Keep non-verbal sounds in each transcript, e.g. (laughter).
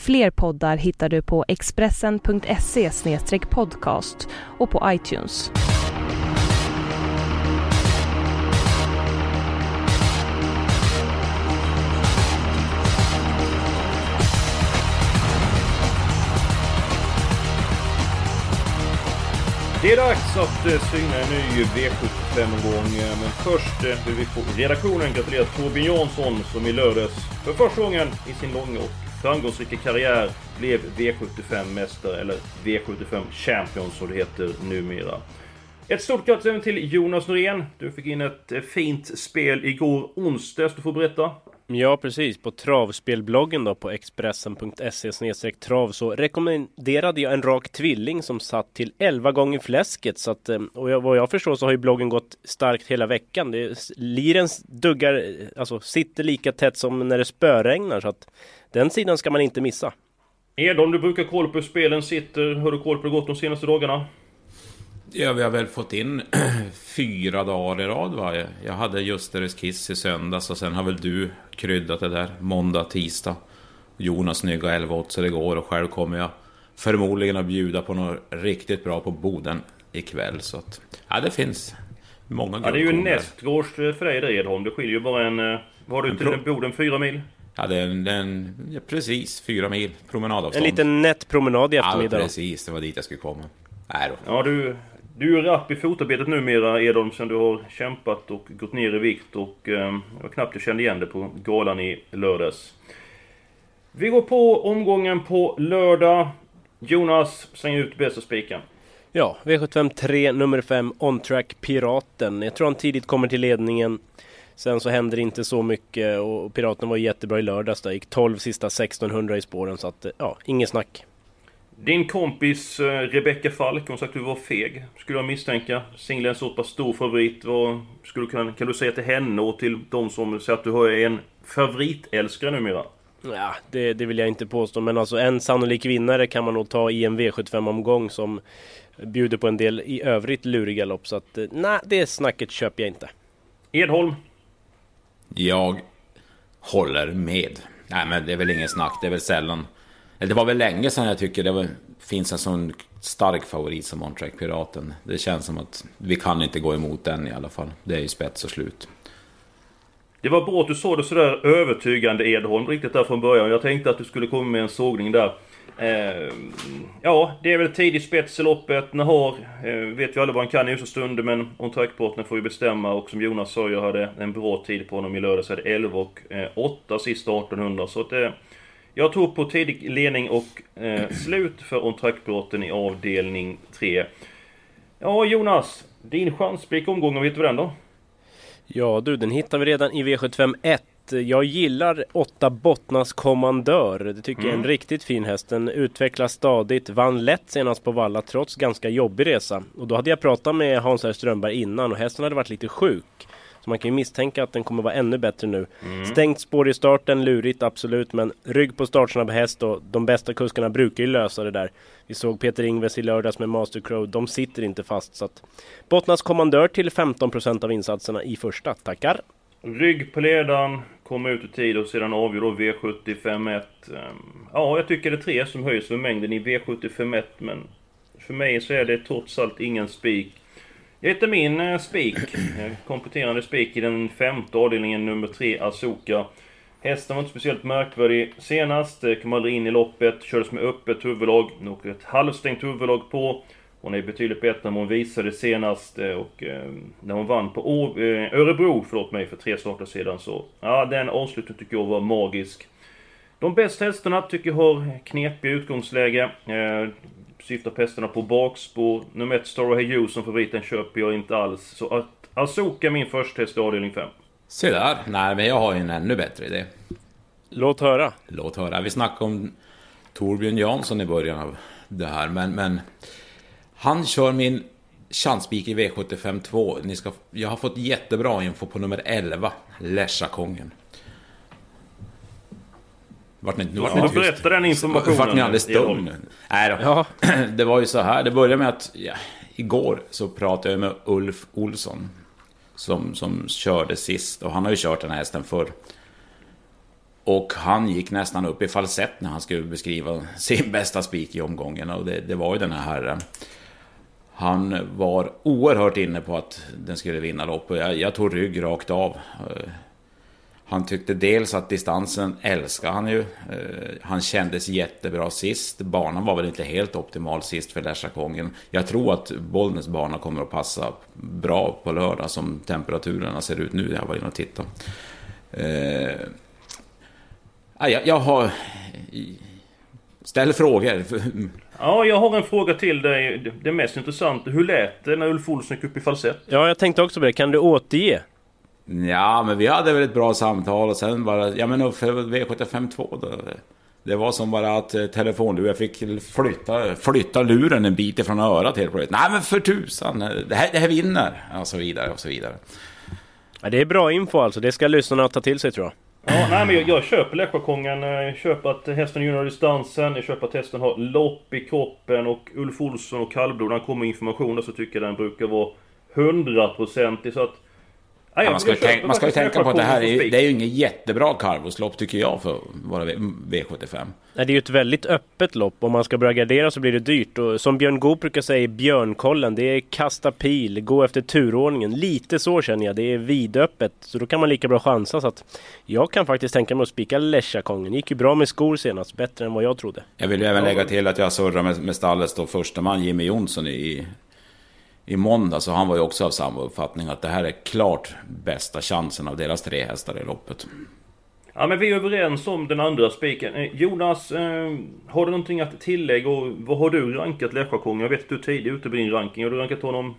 Fler poddar hittar du på expressen.se podcast och på iTunes. Det är dags att eh, syna en ny V75-omgång. Eh, men först eh, vill vi på redaktionen gratulera Torbjörn Jansson som i lördags för första gången i sin långa och framgångsrika karriär blev V75-mästare, eller V75 Champion som det heter numera. Ett stort grattis även till Jonas Norén. Du fick in ett eh, fint spel igår onsdags. Du får berätta. Ja, precis. På travspelbloggen då på expressen.se trav så rekommenderade jag en rak tvilling som satt till 11 gånger fläsket. Så att, eh, och jag, vad jag förstår så har ju bloggen gått starkt hela veckan. Det, liren duggar, eh, alltså sitter lika tätt som när det spöregnar. Så att den sidan ska man inte missa. Edholm, du brukar koll på hur spelen sitter. Har du koll på hur det gått de senaste dagarna? Ja, vi har väl fått in (clears throat) fyra dagar i rad va? Jag hade Justeres Kiss i söndags och sen har väl du kryddat det där måndag, tisdag. Jonas snygga 11 så det går och själv kommer jag förmodligen att bjuda på något riktigt bra på Boden ikväll. Så att, ja, det finns många Ja, det är ju guldkorn nästgårds för dig Edholm. Det skiljer ju bara en... eh, Vad har du till pro- Boden? Fyra mil? Ja, det är en, en, ja, precis fyra mil promenadavstånd. En liten nätt promenad i Ja, eftermiddag. då. precis. Det var dit jag skulle komma. Nej då. Ja, du... Du är rapp i fotarbetet numera Edholm sen du har kämpat och gått ner i vikt och... Eh, var knappt jag kände igen det på galan i lördags. Vi går på omgången på lördag. Jonas, släng ut bästa spiken. Ja, V75 3, nummer 5, On Track Piraten. Jag tror han tidigt kommer till ledningen. Sen så händer det inte så mycket och Piraten var jättebra i lördags där. Gick 12 sista 1600 i spåren så att, ja, inget snack. Din kompis eh, Rebecca Falk, hon sa att du var feg. Skulle jag misstänka. Singla är en så pass stor favorit. Vad skulle du kunna, kan du säga till henne och till de som säger att du är en favoritälskare numera? Ja, det, det vill jag inte påstå, men alltså en sannolik vinnare kan man nog ta i en V75-omgång som bjuder på en del i övrigt luriga lopp. Så att, eh, nej, det snacket köper jag inte. Edholm, jag håller med. Nej, men det är väl ingen snack. Det är väl sällan... eller Det var väl länge sedan jag tycker det var, finns en sån stark favorit som Ontrack Piraten. Det känns som att vi kan inte gå emot den i alla fall. Det är ju spets och slut. det var bra att du sa det sådär övertygande Edholm riktigt där från början. Jag tänkte att du skulle komma med en sågning där. Eh, ja, det är väl tidig spets i loppet. Nahar eh, vet ju alla vad han kan i vissa stunder men on track får ju bestämma och som Jonas sa, jag hade en bra tid på honom i lördags. Jag hade 11 och eh, 8 sista 1800 så att eh, jag tror på tidig ledning och eh, slut för on track i avdelning 3. Ja Jonas, din chansblick omgången, vet du vad den då? Ja du, den hittar vi redan i V75 1. Jag gillar 8 Bottnas Kommandör. Det tycker jag är en riktigt fin häst. Den utvecklas stadigt, vann lätt senast på Valla trots ganska jobbig resa. Och då hade jag pratat med Hans R. Strömberg innan och hästen hade varit lite sjuk. Så man kan ju misstänka att den kommer vara ännu bättre nu. Stängt spår i starten, lurigt absolut, men rygg på startsnabb häst och de bästa kuskarna brukar ju lösa det där. Vi såg Peter Ingves i lördags med Master Crow, de sitter inte fast så att Bottnas kommandör till 15% av insatserna i första, tackar! Rygg på ledaren, Kom ut i tid och sedan avgör då V75 1. Ehm, ja, jag tycker det är tre som höjs för mängden i V75 1, men för mig så är det trots allt ingen spik. Jag hittar min eh, spik, eh, kompletterande spik i den femte avdelningen, nummer 3, Asoka. Hästen var inte speciellt märkvärdig senast, eh, kom aldrig in i loppet, kördes med öppet huvudlag, nu åker ett halvstängt huvudlag på. Hon är betydligt bättre än hon visade senast eh, och eh, när hon vann på Å- eh, Örebro, förlåt mig, för tre starter sedan så... Ja, den avslutningen tycker jag var magisk. De bästa hästarna tycker jag har knepiga utgångsläge. Eh, syftar på hästarna på bakspår. Nummer ett, Star Hey som favoriten köper jag inte alls. Så att Azuka är min första häst i avdelning 5. Se där. Nej, men jag har ju en ännu bättre idé. Låt höra! Låt höra. Vi snackade om Torbjörn Jansson i början av det här. Men, men han kör min chanspik i V75 2. Ni ska, jag har fått jättebra info på nummer 11, Lesjakongen. Vart ni, vart ja, ni berätta den informationen. Vart ni alldeles stum Nej då. Ja. (clears throat) Det var ju så här, det började med att ja, igår så pratade jag med Ulf Olsson. Som, som körde sist och han har ju kört den här hästen förr. Och han gick nästan upp i falsett när han skulle beskriva sin bästa spik i omgången. Och det, det var ju den här herren. Han var oerhört inne på att den skulle vinna loppet. Jag, jag tog rygg rakt av. Eh, han tyckte dels att distansen älskar han ju. Eh, han kändes jättebra sist. Banan var väl inte helt optimal sist för Lesjakongen. Jag tror att Bollnäs bana kommer att passa bra på lördag som temperaturerna ser ut nu. Jag var inne och tittade. Eh, jag, jag har... Ställ frågor. Ja, jag har en fråga till dig. Det mest intressanta. Hur lät det när Ulf Olsson gick upp i falsett? Ja, jag tänkte också på det. Kan du återge? Ja, men vi hade väl ett bra samtal och sen bara... Ja, men för V75 2 då. Det var som bara att eh, telefonluren, jag fick flytta, flytta luren en bit ifrån örat helt plötsligt. Nej men för tusan, det här, det här vinner! Och så vidare och så vidare. Ja, det är bra info alltså, det ska lyssnarna ta till sig tror jag. Ja, nej men jag, jag köper Läkarkongen. Jag köper att hästen gynnar distansen. Jag köper att hästen har lopp i kroppen. Och Ulf Olsson och kallblod, när han kommer med information så tycker jag den brukar vara hundraprocentig. Så att Ja, man ska, ju, tänk, man ska ju tänka på att det här är, det är ju inget jättebra Carvos-lopp tycker jag för våra V75. Nej, det är ju ett väldigt öppet lopp. Om man ska börja gardera så blir det dyrt. Och som Björn Goop brukar säga i Björnkollen, det är kasta pil, gå efter turordningen. Lite så känner jag. Det är vidöppet. Så då kan man lika bra chansa. Så att jag kan faktiskt tänka mig att spika Lesjakongen. Gick ju bra med skor senast. Bättre än vad jag trodde. Jag vill ju även lägga till att jag surrar med, med stallets då första man Jimmy Jonsson i i måndag så han var ju också av samma uppfattning att det här är klart bästa chansen av deras tre hästar i loppet. Ja men vi är överens om den andra spiken. Eh, Jonas, eh, har du någonting att tillägga och vad har du rankat Lesjökongen? Jag vet att du är tidig ute på din ranking. Har du rankat honom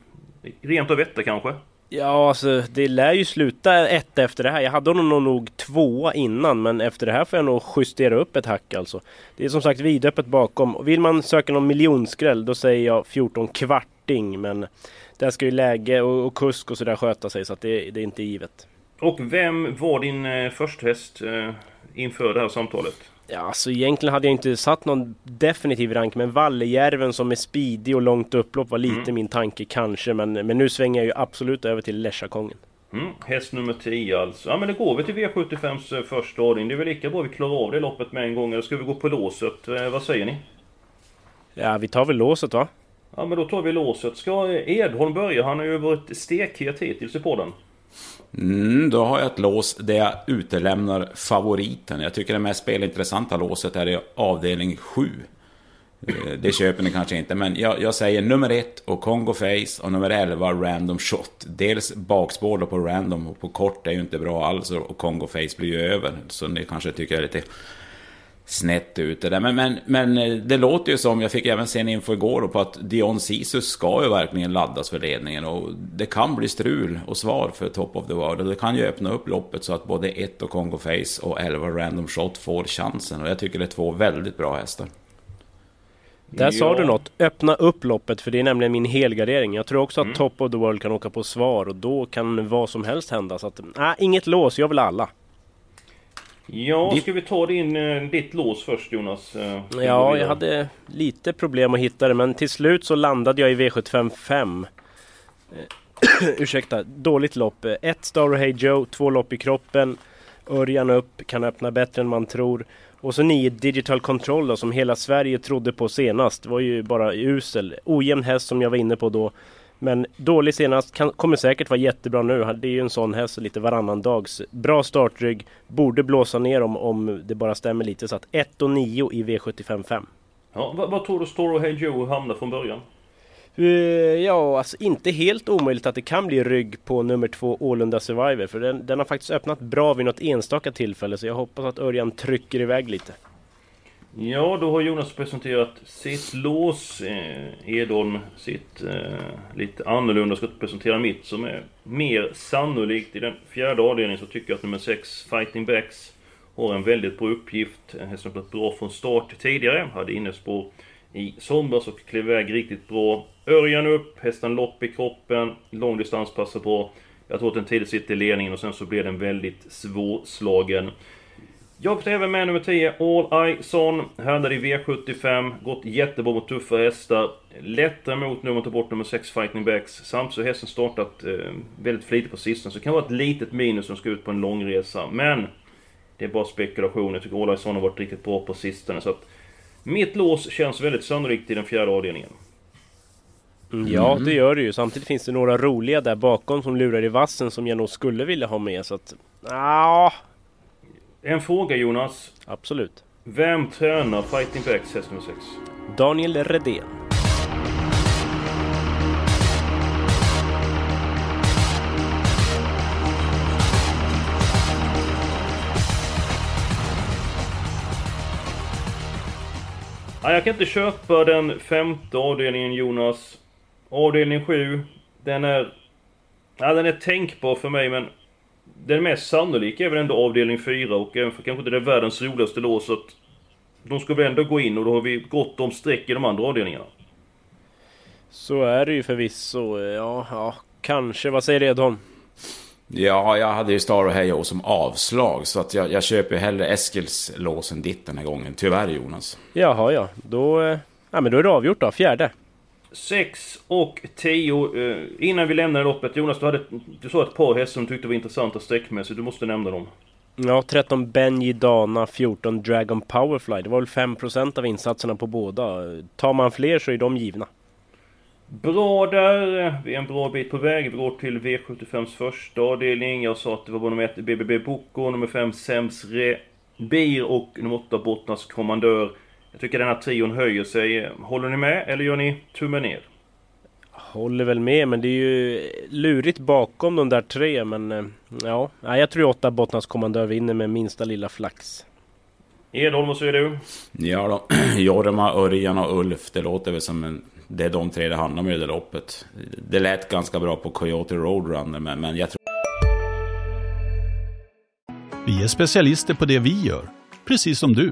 rent av etta kanske? Ja, alltså det lär ju sluta ett efter det här. Jag hade honom nog tvåa innan, men efter det här får jag nog justera upp ett hack alltså. Det är som sagt vidöppet bakom. Vill man söka någon miljonskräll, då säger jag 14 kvarting, men där ska ju läge och, och kusk och sådär sköta sig, så att det, det är inte givet. Och vem var din eh, häst eh, inför det här samtalet? Ja, alltså egentligen hade jag inte satt någon definitiv rank, men Vallejärven som är speedig och långt upplopp var lite mm. min tanke kanske. Men, men nu svänger jag ju absolut över till Lesjakongen. Mm, häst nummer 10 alltså. Ja men det går vi till V75s eh, första ordning. Det är väl lika bra vi klarar av det loppet med en gång. Eller ska vi gå på låset? Eh, vad säger ni? Ja, vi tar väl låset va? Ja men då tar vi låset. Ska Edholm börja? Han har ju varit stekhet hittills i podden. Mm, då har jag ett lås där jag utelämnar favoriten. Jag tycker det mest spelintressanta låset är i avdelning 7. Eh, det köper ni kanske inte, men jag, jag säger nummer 1 och Congo Face och nummer 11 Random Shot. Dels bakspår på Random och på kort är ju inte bra alls och Congo Face blir ju över. Så ni kanske tycker det är lite snett ut det där. Men, men, men eh, det låter ju som, jag fick även se en info igår på att Dion Sisus ska ju verkligen laddas för ledningen. Och det kan bli strul och svar för Top of the World. Och det kan ju öppna upp loppet så att både 1 och Congo Face och 11 Random Shot får chansen. Och jag tycker det är två väldigt bra hästar. Där ja. sa du något. Öppna upp loppet för det är nämligen min helgardering. Jag tror också att mm. Top of the World kan åka på svar och då kan vad som helst hända. Så att, nej, inget lås. Jag vill alla. Ja, ska vi ta din, eh, ditt lås först Jonas? Eh, ja, jag hade lite problem att hitta det men till slut så landade jag i V75 5. (clears throat) Ursäkta, dåligt lopp. Ett Star Hey Joe, två lopp i kroppen. Örjan upp, kan öppna bättre än man tror. Och så nio Digital Control då, som hela Sverige trodde på senast. Det var ju bara usel. Ojämn häst som jag var inne på då. Men dålig senast, kan, kommer säkert vara jättebra nu. Det är ju en sån häst lite varannan dags. Bra startrygg, borde blåsa ner om, om det bara stämmer lite. Så att 1 och 9 i V75 5. Ja, vad, vad tror du Store Hey Joe hamnar från början? Uh, ja, alltså inte helt omöjligt att det kan bli rygg på nummer två Ålunda Survivor. För den, den har faktiskt öppnat bra vid något enstaka tillfälle. Så jag hoppas att Örjan trycker iväg lite. Ja, då har Jonas presenterat sitt lås. Eh, Edholm sitt eh, lite annorlunda. ska presentera mitt som är mer sannolikt. I den fjärde avdelningen så tycker jag att nummer 6, Fighting Backs, har en väldigt bra uppgift. Eh, hästen har bra från start tidigare. Hade innespår i somras och klev iväg riktigt bra. Örjan upp, hästen lopp i kroppen, långdistans passar bra. Jag tror att den tidigt sitter i ledningen och sen så blir den väldigt svårslagen. Jag får även med nummer 10, All Eye Son. Härdade i V75. Gått jättebra mot tuffa hästar. Lättare mot nu om man tar bort nummer 6, Fighting Backs. Samtidigt har hästen startat eh, väldigt flitigt på sistone. Så det kan vara ett litet minus som ska ut på en lång resa. Men det är bara spekulation. Jag tycker All Eye Son har varit riktigt bra på sistone. Så att mitt lås känns väldigt sannolikt i den fjärde avdelningen. Mm. Ja, det gör det ju. Samtidigt finns det några roliga där bakom som lurar i vassen som jag nog skulle vilja ha med. Så att... Ja, en fråga Jonas. Absolut. Vem tränar Fighting Backs häst nummer 6? Daniel Redén. Ja, jag kan inte köpa den femte avdelningen Jonas. Avdelning 7. Den är... Ja, den är tänkbar för mig men den mest sannolika är väl ändå avdelning 4 och även för kanske inte det är världens roligaste lås så att de ska väl ändå gå in och då har vi gott om streck i de andra avdelningarna. Så är det ju förvisso. Ja, ja, kanske. Vad säger Edholm? Ja, jag hade ju Star och Hejo som avslag. Så att jag, jag köper hellre Eskils lås än ditt den här gången. Tyvärr Jonas. Jaha, ja. Då, eh, ja, men då är det avgjort då. Fjärde. 6 och 10. Eh, innan vi lämnar loppet, Jonas, du, hade, du sa ett par hästar som du tyckte var intressanta sträckmässigt. Du måste nämna dem. Ja, 13 Benji Dana, 14 Dragon Powerfly. Det var väl 5% av insatserna på båda. Tar man fler så är de givna. Bra där. Vi är en bra bit på väg. Vi går till V75s första avdelning. Jag sa att det var nummer 1 BBB Boko, nummer 5 Sems Rebir och nummer 8 Bottnas Kommandör. Jag tycker den här trion höjer sig. Håller ni med eller gör ni tummen ner? Håller väl med men det är ju lurigt bakom de där tre men eh, ja, jag tror åtta Bottnas kommandör vinner med minsta lilla flax. Edholm, vad säger du? Ja då, (clears throat) Jorma, Örjan och Ulf. Det låter väl som en, det är de tre det handlar om i det loppet. Det lät ganska bra på Coyote Roadrunner men, men jag tror... Vi är specialister på det vi gör, precis som du.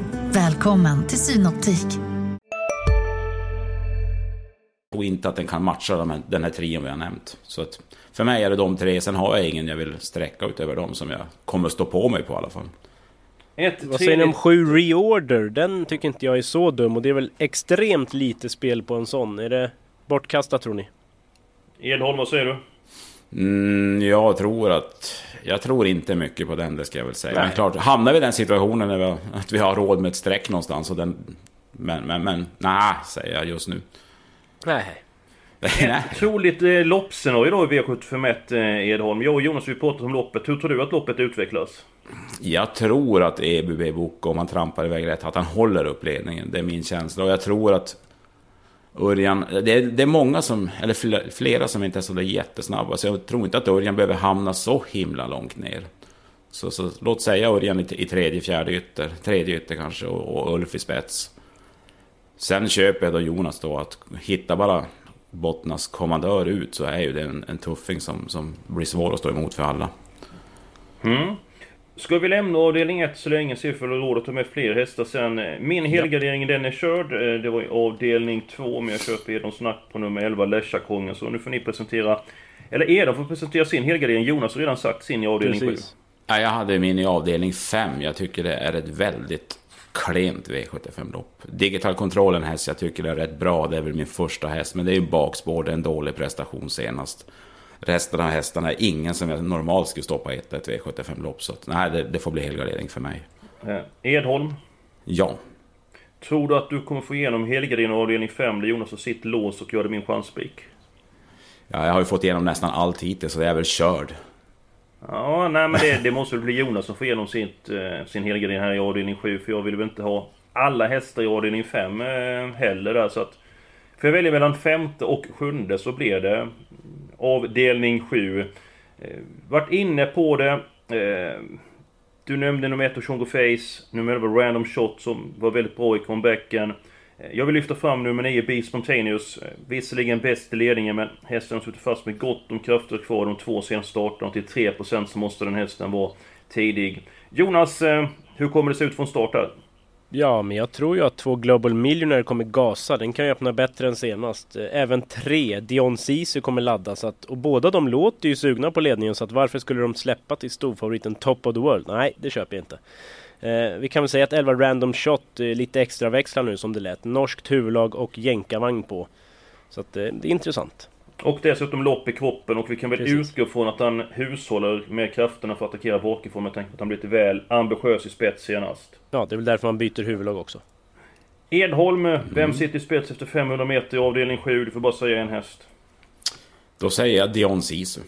Välkommen till Synoptik. Och inte att den kan matcha den här trion vi har nämnt. Så att för mig är det de tre. Sen har jag ingen jag vill sträcka utöver dem som jag kommer stå på mig på i alla fall. Ett, Vad säger ni om sju reorder? Den tycker inte jag är så dum och det är väl extremt lite spel på en sån. Är det bortkastat tror ni? Edholm, vad säger du? Mm, jag tror att... Jag tror inte mycket på den, det ska jag väl säga. Nej. Men klart, hamnar vi i den situationen när vi, att vi har råd med ett streck någonstans och den... Men, men, men, nej, säger jag just nu. Nej. (laughs) Ett troligt eh, loppscenario då i V751 eh, Edholm. Jag och Jonas har pratat om loppet. Hur tror du att loppet utvecklas? Jag tror att EBB Boko, om han trampar iväg rätt, att han håller upp ledningen. Det är min känsla. Och jag tror att Örjan, det är, det är många som, eller flera som inte är så jättesnabba, så jag tror inte att Örjan behöver hamna så himla långt ner. Så, så låt säga Örjan i, i tredje, fjärde ytter, tredje ytter kanske, och, och Ulf i spets. Sen köper jag då Jonas då att hitta bara Bottnas kommandör ut så är ju det en, en tuffing som, som blir svår att stå emot för alla. Mm. Ska vi lämna avdelning 1 så länge, se ifall råd att ta med fler hästar sen. Min helgardering den är körd. Eh, det var i avdelning 2, men jag köper Edon Snack på nummer 11, Leschakongen. Så nu får ni presentera... Eller Edon får presentera sin helgardering. Jonas har redan sagt sin i avdelning Precis. 7. Ja, jag hade min i avdelning 5. Jag tycker det är ett väldigt klent V75-lopp. Digital Control en häst jag tycker är rätt bra. Det är väl min första häst, men det är ju bakspår. Det är en dålig prestation senast. Resten av hästarna är ingen som jag normalt skulle stoppa i ett, ett V75-lopp. Så att, nej, det, det, får bli helgardering för mig. Edholm? Ja. Tror du att du kommer få igenom helgardering avdelning 5 där Jonas har sitt lås och gör det min chanspik? Ja, jag har ju fått igenom nästan allt hittills så jag är väl körd. Ja, nej men det, det måste väl bli Jonas som får igenom sitt, eh, sin helgardering här i avdelning 7. För jag vill väl inte ha alla hästar i avdelning 5 eh, heller där. Så att, för jag väljer mellan femte och sjunde så blir det avdelning 7. Eh, vart inne på det. Eh, du nämnde nummer 1 Chongo Face, nummer 11 Random Shot som var väldigt bra i comebacken. Eh, jag vill lyfta fram nummer 9 Be Spontaneous. Eh, visserligen bäst i ledningen men hästen har suttit fast med gott om krafter kvar de två senaste starterna. Till 3% så måste den hästen vara tidig. Jonas, hur kommer det se ut från start här? Ja, men jag tror ju att två Global Millionaire kommer gasa. Den kan ju öppna bättre än senast. Eh, även tre, Dion Sisu kommer ladda. Så att, och båda de låter ju sugna på ledningen. Så att varför skulle de släppa till storfavoriten Top of the World? Nej, det köper jag inte. Eh, vi kan väl säga att 11 Random Shot är lite extra växlar nu som det lät. Norskt huvudlag och jänkarvagn på. Så att eh, det är intressant. Och dessutom lopp i kroppen och vi kan väl Precis. utgå från att han hushåller med krafterna för att attackera bakifrån med tanke på att han blivit väl ambitiös i spets senast. Ja, det är väl därför man byter huvudlag också. Edholm, mm. vem sitter i spets efter 500 meter i avdelning 7? Du får bara säga en häst. Då säger jag Dion Sisu.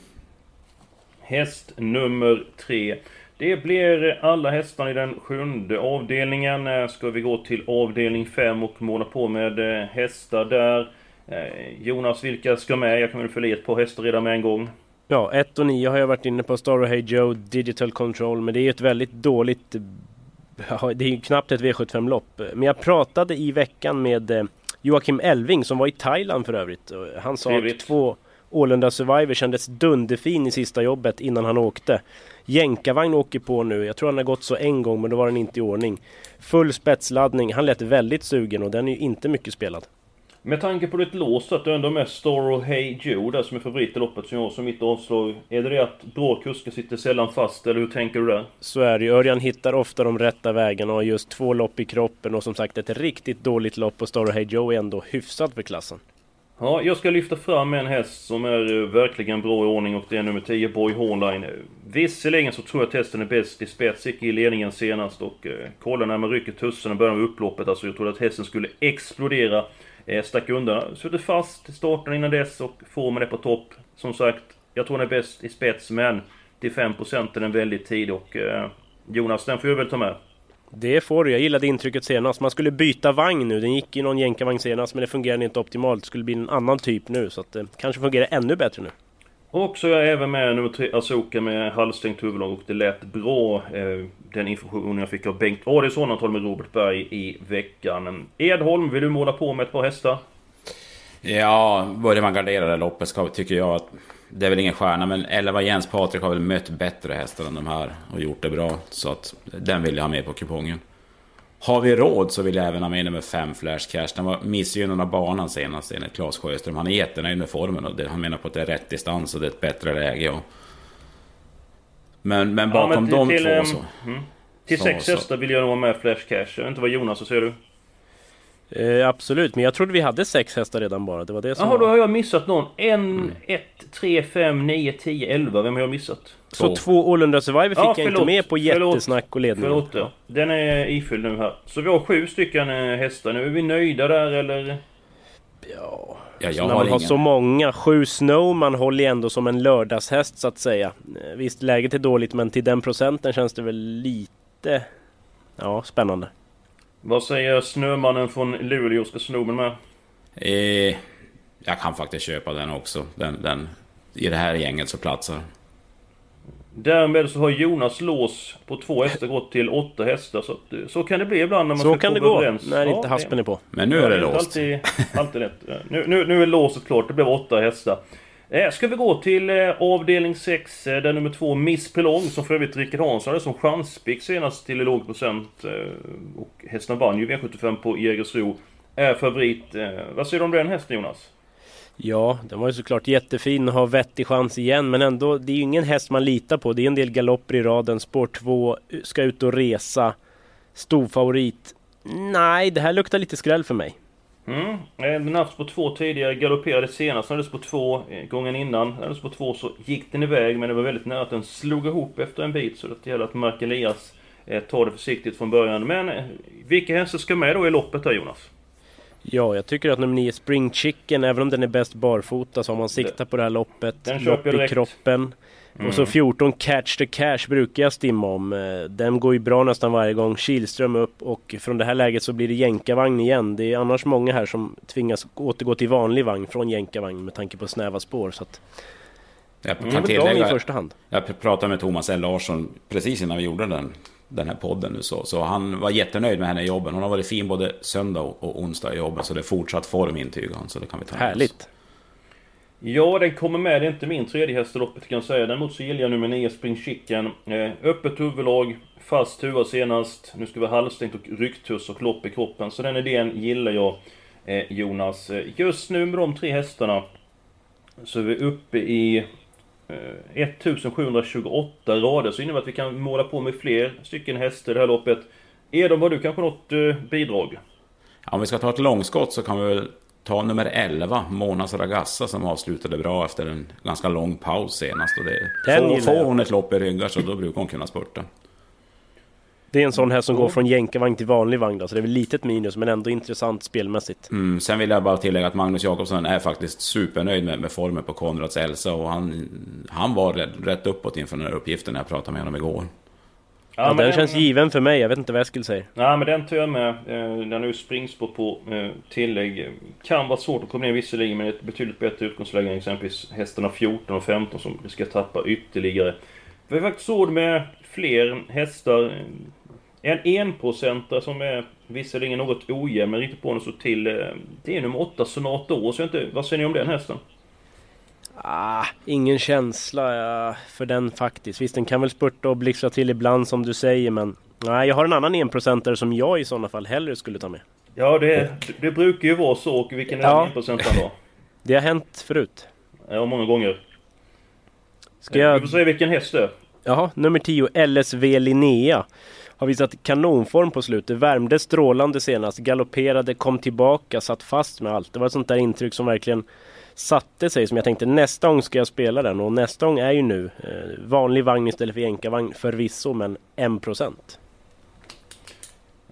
Häst nummer 3. Det blir alla hästarna i den sjunde avdelningen. Ska vi gå till avdelning 5 och måla på med eh, hästar där. Eh, Jonas, vilka ska med? Jag kan väl fylla i ett par hästar redan med en gång. Ja, 1 och 9 har jag varit inne på. Star Hey Joe, Digital Control. Men det är ett väldigt dåligt... (laughs) Det är ju knappt ett V75-lopp. Men jag pratade i veckan med eh, Joakim Elving som var i Thailand för övrigt. Han sa Trevligt. att två Ålunda Survivor kändes dunderfin i sista jobbet innan han åkte. Jänkarvagn åker på nu. Jag tror han har gått så en gång men då var den inte i ordning. Full spetsladdning. Han lät väldigt sugen och den är ju inte mycket spelad. Med tanke på ditt lås att du ändå med Star och Hey Joe där som är favorit i loppet som jag som mitt avslag. Är det det att bra kuskar sitter sällan fast eller hur tänker du där? Så är det ju. Örjan hittar ofta de rätta vägarna och har just två lopp i kroppen och som sagt ett riktigt dåligt lopp och Star och Hey Joe är ändå hyfsat för klassen. Ja, jag ska lyfta fram en häst som är eh, verkligen bra i ordning och det är nummer 10 Boy Hornline. Visserligen så tror jag att hästen är bäst i spets, gick i ledningen senast och eh, kolla när man rycker tussen och börjar med upploppet. Alltså jag trodde att hästen skulle explodera. Eh, stack undan, suttit fast i starten innan dess och formen är på topp. Som sagt, jag tror den är bäst i spets men till 5% är den väldigt tidig och eh, Jonas, den får jag väl ta med. Det får du. Jag gillade intrycket senast. Man skulle byta vagn nu. Den gick i någon jänkarvagn senast men det fungerade inte optimalt. Det skulle bli en annan typ nu så att det kanske fungerar ännu bättre nu. Och så är jag även med nummer tre, Asoka med halvstängt huvudlag och det lät bra. Eh, den informationen jag fick av Bengt Adielsson, han talade med Robert Berg i veckan. Edholm, vill du måla på med ett par hästar? Ja, börjar man gardera det loppet ska, tycker jag att det är väl ingen stjärna, men 11 Jens Patrik har väl mött bättre hästar än de här och gjort det bra. Så att den vill jag ha med på kupongen. Har vi råd så vill jag även ha med nummer 5 Flash Cash. Den var missgynnad av banan senast enligt Claes Sjöström. Han är jättenöjd med formen och det, han menar på att det är rätt distans och det är ett bättre läge. Och... Men, men bakom ja, men till, de till, två så... Mm. Till sex hästar vill jag nog ha med Flash Cash. Jag vet inte vad Jonas, så säger du? Eh, absolut, men jag trodde vi hade sex hästar redan bara. Det var det som Jaha, då har jag missat någon. En, 1, 3, 5, 9, 10, 11. Vem har jag missat? Så två, två Ålunda Survivor fick ja, jag inte med på jättesnack och ledning. Förlåt, ja. Den är ifylld nu här. Så vi har sju stycken eh, hästar nu. Är vi nöjda där eller? Ja... Ja, jag när man har så många. Sju Snowman håller ju ändå som en lördagshäst så att säga. Eh, visst, läget är dåligt men till den procenten känns det väl lite... Ja, spännande. Vad säger Snömannen från Luleå? Ska Snowman med? Eh, jag kan faktiskt köpa den också. Den, den, I det här gänget så platsar Därmed så har Jonas lås på två hästar gått till åtta hästar. Så, så kan det bli ibland när man så ska kan det gå överens. när ja, inte haspen är på. Men nu är det låst. Alltid, alltid (laughs) lätt. Nu, nu, nu är låset klart. Det blev åtta hästar. Eh, ska vi gå till eh, avdelning 6, eh, där nummer 2 Miss Pelong, som för övrigt Rickard Hansson hade som chanspick senast till låg procent. Och hästen vann ju V75 på Jägersro. Är favorit. Vad säger du om den hästen Jonas? Ja, den var ju såklart jättefin och har vettig chans igen men ändå, det är ju ingen häst man litar på. Det är en del galopper i raden. Spår 2 ska ut och resa. storfavorit. Nej, det här luktar lite skräll för mig. Mm. Den har haft på två tidigare, galopperade senast, den hade på två eh, gången innan. Den hade på två så gick den iväg men det var väldigt nära att den slog ihop efter en bit så det gäller att Mark Elias eh, tar det försiktigt från början. Men eh, vilka hästar ska med då i loppet här Jonas? Ja, jag tycker att nummer 9 Spring Chicken, även om den är bäst barfota så har man siktat på det här loppet. Den lopp i direkt. kroppen. Och så 14 Catch the Cash brukar jag stimma om. Eh, Den går ju bra nästan varje gång. Kihlström upp och från det här läget så blir det jänkarvagn igen. Det är annars många här som tvingas återgå till vanlig vagn från jänkarvagn med tanke på snäva spår. Så att Jag det är kan bra med i tillägga, första hand. jag pratade med Thomas L. Larsson precis innan vi gjorde den, den här podden nu. Så, så han var jättenöjd med henne i jobben. Hon har varit fin både söndag och onsdag i jobben. Så det är fortsatt form intygar han. Så det kan vi ta. Härligt! Ja, den kommer med. Det är inte min tredje häst i loppet kan jag säga. Däremot så gillar jag nummer 9 Spring Chicken. Eh, öppet huvudlag, fast huva senast. Nu ska vi ha halvstängt och rycktuss och lopp i kroppen. Så den idén gillar jag, eh, Jonas. Eh, Just nu med de tre hästarna så är vi uppe i 1728 rader. Så innebär att vi kan måla på med fler stycken hästar det här loppet. Edon, har du kanske något eh, bidrag? Ja, Om vi ska ta ett långskott så kan vi väl ta nummer 11, Monas Ragazza, som avslutade bra efter en ganska lång paus senast. Och det, får, får hon ett lopp i ryggar så då brukar hon kunna spurta. Det är en sån här som går från jänkarvagn till vanlig vagn då, så det är väl litet minus men ändå intressant spelmässigt. Mm, sen vill jag bara tillägga att Magnus Jakobsson är faktiskt supernöjd med, med formen på Konrads Elsa och han, han var rätt, rätt uppåt inför den här uppgiften när jag pratade med honom igår. Ja, men den känns given för mig, jag vet inte vad Eskil säger. Nej men den tar jag med. Eh, Den har ju springspår på eh, tillägg. Kan vara svårt att komma ner visserligen men ett betydligt bättre utgångsläge än exempelvis hästarna 14 och 15 som ska tappa ytterligare. Vi har faktiskt råd med fler hästar. En enprocentare som är visserligen något ojämn men riktigt på den så till. eh, Det är nummer 8 Sonata År. Så jag inte, vad säger ni om den hästen? Ah, ingen känsla för den faktiskt. Visst, den kan väl spurta och blixtra till ibland som du säger, men... Nej, jag har en annan enprocentare som jag i sådana fall hellre skulle ta med. Ja det, det brukar ju vara så. Och vilken är Ja. enprocentaren då? (laughs) Det har hänt förut. Ja, många gånger. Ska Vi jag... får se vilken häst det är. Jaha, nummer 10, LSV Linnea. Har visat kanonform på slutet. Värmde strålande senast. Galopperade, kom tillbaka, satt fast med allt. Det var ett sånt där intryck som verkligen satte sig. Som jag tänkte nästa gång ska jag spela den. Och nästa gång är ju nu. Eh, vanlig vagn istället för jänkarvagn förvisso, men 1%.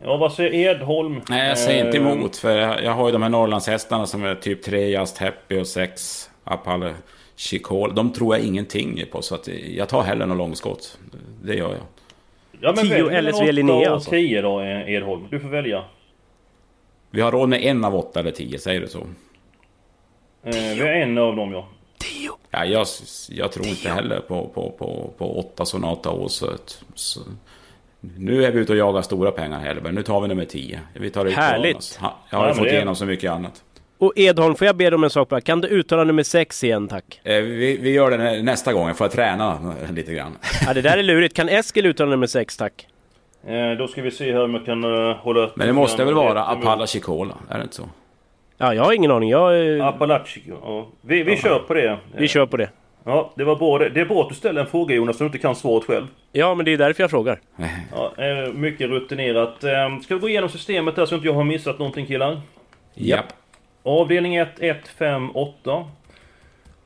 Ja, vad säger Edholm? Nej, jag säger inte Eh, emot för jag, jag har ju de här Norrlandshästarna som är typ 3 Just Happy och 6 Apollo Chicol. De tror jag ingenting på så att jag tar hellre någon långskott. Det gör jag. Ja, men 10 välj LSV Linnea, och alltså. 10 då, eh, Edholm. Du får välja. Vi har råd med en av åtta eller tio, säger du så? Eh, vi har en av dem, ja. Ja, jag, jag tror inte heller på, på, på, på åtta Sonata så Nu är vi ute och jagar stora pengar Hellberg. Nu tar vi nummer 10. Vi tar ut Härligt. Jonas. Ha- Jag har Ja, fått det- igenom så mycket annat. Och Edholm, får jag be dig om en sak bara? Kan du uttala nummer 6 igen tack? Eh, vi, vi gör det nä- nästa gång, får jag träna lite grann. Ja, det där är lurigt. Kan Eskil uttala nummer 6 tack? Eh, då ska vi se här om jag kan uh, hålla... Men det måste väl vara Apalachi. Apalla Chicola? Är det inte så? Ja, jag har ingen aning. Jag, eh, Apalachi, ja. Vi, vi kör på det. vi kör på det. Ja, det var bra. Det det är bra att du ställer en fråga Jonas, så du inte kan svaret själv. Ja, men det är därför jag frågar. Ja, eh, mycket rutinerat. Eh, Ska vi gå igenom systemet här så inte jag har missat någonting killar? Japp. Avdelning 1, 1, 5, 8.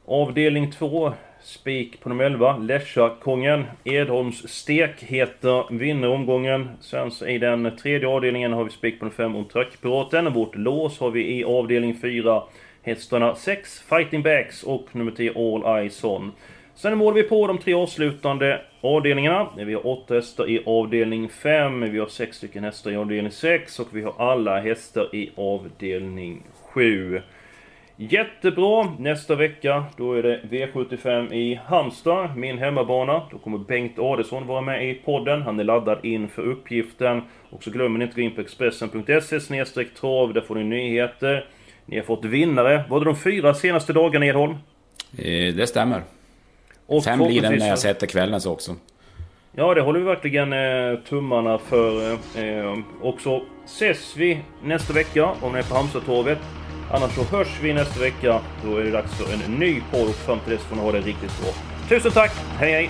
Avdelning 2, spik på nummer 11, Lesja-kungen. Edholms stekheta vinner omgången. Sen så i den tredje avdelningen har vi spik på nummer 5, Ontrack-piraten. Vårt lås har vi i avdelning 4, hästarna 6, Fighting Backs och nummer 10, All Eyes On. Sen målar vi på de tre avslutande avdelningarna. Vi har åtta hästar i avdelning 5, vi har sex stycken hästar i avdelning 6 och vi har alla hästar i avdelning 7. Jättebra! Nästa vecka, då är det V75 i Halmstad, min hemmabana. Då kommer Bengt Adelsson vara med i podden. Han är laddad inför uppgiften. Och så glömmer ni inte att gå in på Expressen.se trav, där får ni nyheter. Ni har fått vinnare. Var det de fyra senaste dagarna Edholm? Eh, Det stämmer. Och Fem blir det när jag sätter kvällens också. Ja, det håller vi verkligen eh, tummarna för. Eh, och så ses vi nästa vecka om ni är på Halmstadtorget. Annars så hörs vi nästa vecka. Då är det dags för en ny podd. Och fram till dess får ni ha det riktigt bra. Tusen tack! Hej hej!